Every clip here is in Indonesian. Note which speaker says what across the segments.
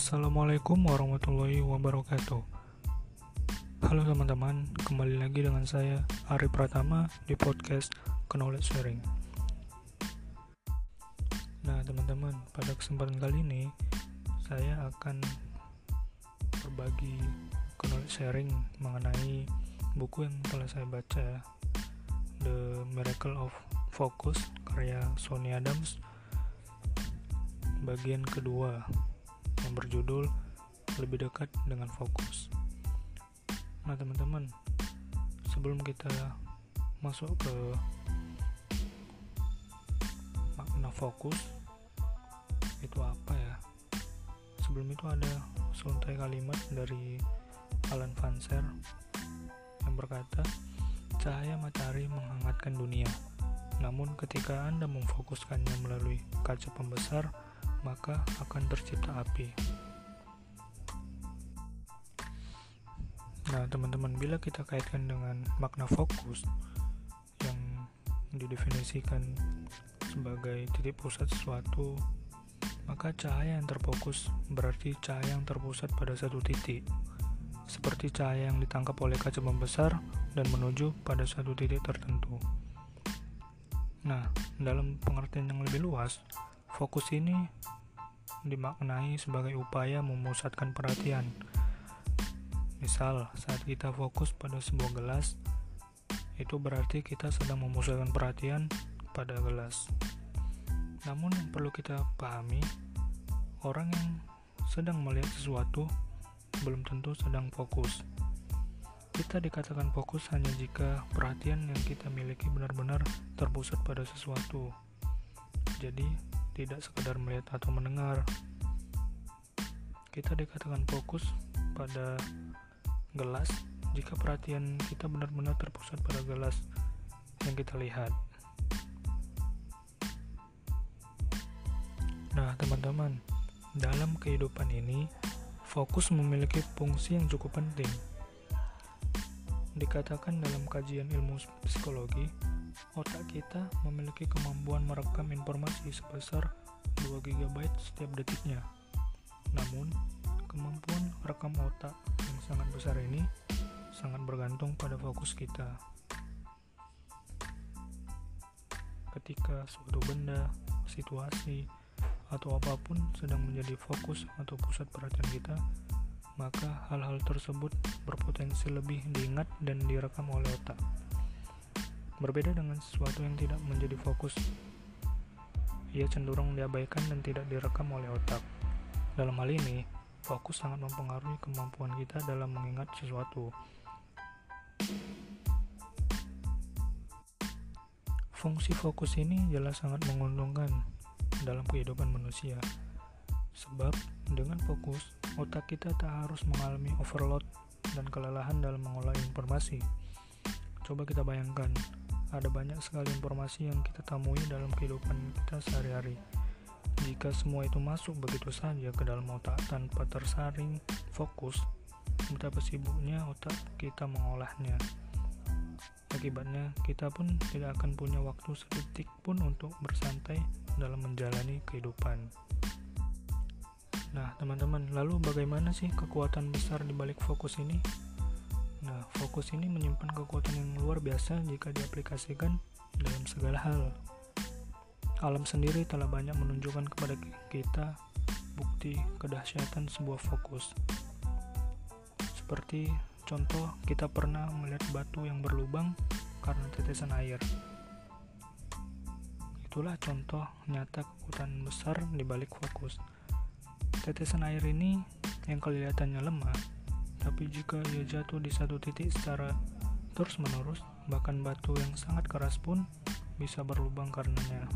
Speaker 1: Assalamualaikum warahmatullahi wabarakatuh. Halo teman-teman, kembali lagi dengan saya Ari Pratama di podcast Knowledge Sharing. Nah, teman-teman, pada kesempatan kali ini saya akan berbagi knowledge sharing mengenai buku yang telah saya baca The Miracle of Focus karya Sony Adams bagian kedua yang berjudul lebih dekat dengan fokus. Nah, teman-teman, sebelum kita masuk ke makna fokus itu apa ya? Sebelum itu ada suntai kalimat dari Alan Vanser yang berkata, "Cahaya matahari menghangatkan dunia, namun ketika Anda memfokuskannya melalui kaca pembesar, maka akan tercipta api." Nah, teman-teman, bila kita kaitkan dengan makna fokus yang didefinisikan sebagai titik pusat sesuatu, maka cahaya yang terfokus berarti cahaya yang terpusat pada satu titik, seperti cahaya yang ditangkap oleh kaca membesar dan menuju pada satu titik tertentu. Nah, dalam pengertian yang lebih luas, fokus ini dimaknai sebagai upaya memusatkan perhatian Misal, saat kita fokus pada sebuah gelas, itu berarti kita sedang memusatkan perhatian pada gelas. Namun yang perlu kita pahami, orang yang sedang melihat sesuatu belum tentu sedang fokus. Kita dikatakan fokus hanya jika perhatian yang kita miliki benar-benar terpusat pada sesuatu. Jadi, tidak sekedar melihat atau mendengar. Kita dikatakan fokus pada gelas jika perhatian kita benar-benar terpusat pada gelas yang kita lihat. Nah, teman-teman, dalam kehidupan ini, fokus memiliki fungsi yang cukup penting. Dikatakan dalam kajian ilmu psikologi, otak kita memiliki kemampuan merekam informasi sebesar 2 GB setiap detiknya. Namun, kemampuan rekam otak sangat besar ini sangat bergantung pada fokus kita. Ketika suatu benda, situasi, atau apa pun sedang menjadi fokus atau pusat perhatian kita, maka hal-hal tersebut berpotensi lebih diingat dan direkam oleh otak. Berbeda dengan sesuatu yang tidak menjadi fokus, ia cenderung diabaikan dan tidak direkam oleh otak. Dalam hal ini, Fokus sangat mempengaruhi kemampuan kita dalam mengingat sesuatu. Fungsi fokus ini jelas sangat menguntungkan dalam kehidupan manusia. Sebab dengan fokus, otak kita tak harus mengalami overload dan kelelahan dalam mengolah informasi. Coba kita bayangkan, ada banyak sekali informasi yang kita temui dalam kehidupan kita sehari-hari jika semua itu masuk begitu saja ke dalam otak tanpa tersaring fokus, betapa sibuknya otak kita mengolahnya. Akibatnya, kita pun tidak akan punya waktu sedetik pun untuk bersantai dalam menjalani kehidupan. Nah, teman-teman, lalu bagaimana sih kekuatan besar di balik fokus ini? Nah, fokus ini menyimpan kekuatan yang luar biasa jika diaplikasikan dalam segala hal. Alam sendiri telah banyak menunjukkan kepada kita bukti kedahsyatan sebuah fokus. Seperti contoh, kita pernah melihat batu yang berlubang karena tetesan air. Itulah contoh nyata kekuatan besar di balik fokus. Tetesan air ini yang kelihatannya lemah, tapi jika ia jatuh di satu titik secara terus-menerus, bahkan batu yang sangat keras pun bisa berlubang karenanya.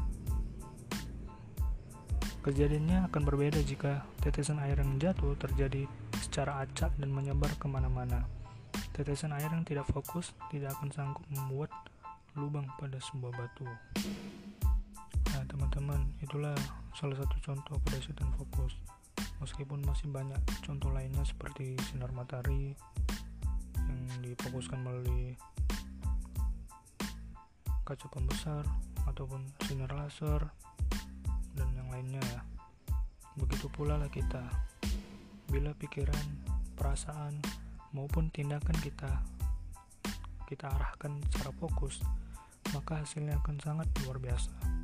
Speaker 1: Kejadiannya akan berbeda jika tetesan air yang jatuh terjadi secara acak dan menyebar ke mana-mana. Tetesan air yang tidak fokus tidak akan sanggup membuat lubang pada sebuah batu. Nah, teman-teman, itulah salah satu contoh kedahsyatan fokus. Meskipun masih banyak contoh lainnya seperti sinar matahari yang difokuskan melalui kaca pembesar ataupun sinar laser dan yang lainnya ya begitu pula lah kita Bila pikiran, perasaan, maupun tindakan kita kita arahkan secara fokus, maka hasilnya akan sangat luar biasa.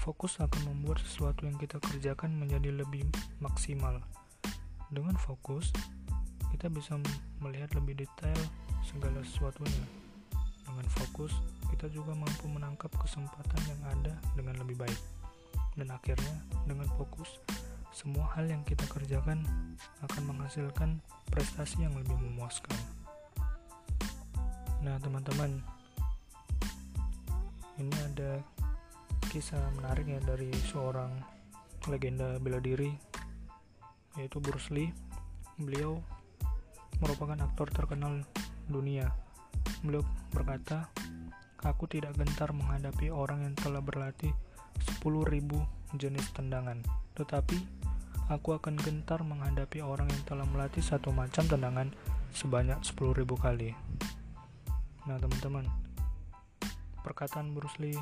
Speaker 1: Fokus akan membuat sesuatu yang kita kerjakan menjadi lebih maksimal. Dengan fokus, kita bisa melihat lebih detail segala sesuatunya. Dengan fokus, kita juga mampu menangkap kesempatan yang ada dengan lebih baik. Dan akhirnya, dengan fokus, semua hal yang kita kerjakan akan menghasilkan prestasi yang lebih memuaskan. Nah, teman-teman, ini ada kisah menarik ya dari seorang legenda bela diri yaitu Bruce Lee. Beliau merupakan aktor terkenal dunia. Beliau berkata, "Aku tidak gentar menghadapi orang yang telah berlatih 10.000 jenis tendangan, tetapi aku akan gentar menghadapi orang yang telah melatih satu macam tendangan sebanyak 10.000 kali. Nah, teman-teman, perkataan Bruce Lee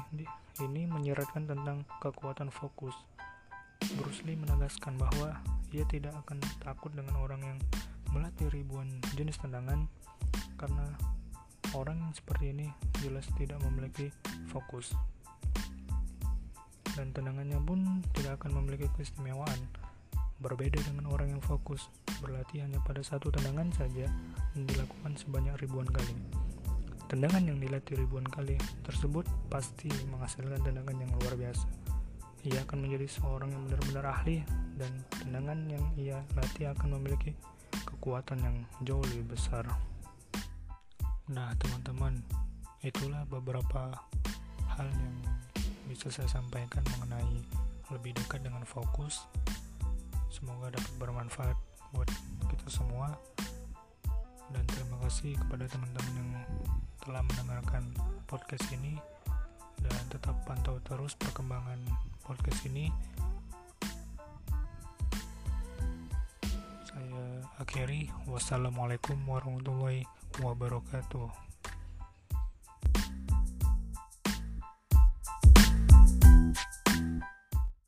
Speaker 1: ini menyeratkan tentang kekuatan fokus. Bruce Lee menegaskan bahwa ia tidak akan takut dengan orang yang melatih ribuan jenis tendangan karena orang yang seperti ini jelas tidak memiliki fokus dan tendangannya pun tidak akan memiliki keistimewaan Berbeda dengan orang yang fokus, berlatih hanya pada satu tendangan saja dan dilakukan sebanyak ribuan kali. Tendangan yang dilatih ribuan kali tersebut pasti menghasilkan tendangan yang luar biasa. Ia akan menjadi seorang yang benar-benar ahli dan tendangan yang ia latih akan memiliki kekuatan yang jauh lebih besar. Nah, teman-teman, itulah beberapa hal yang bisa saya sampaikan mengenai lebih dekat dengan fokus Semoga dapat bermanfaat buat kita semua. Dan terima kasih kepada teman-teman yang telah mendengarkan podcast ini dan tetap pantau terus perkembangan podcast ini. Saya akhiri. Wassalamualaikum warahmatullahi wabarakatuh.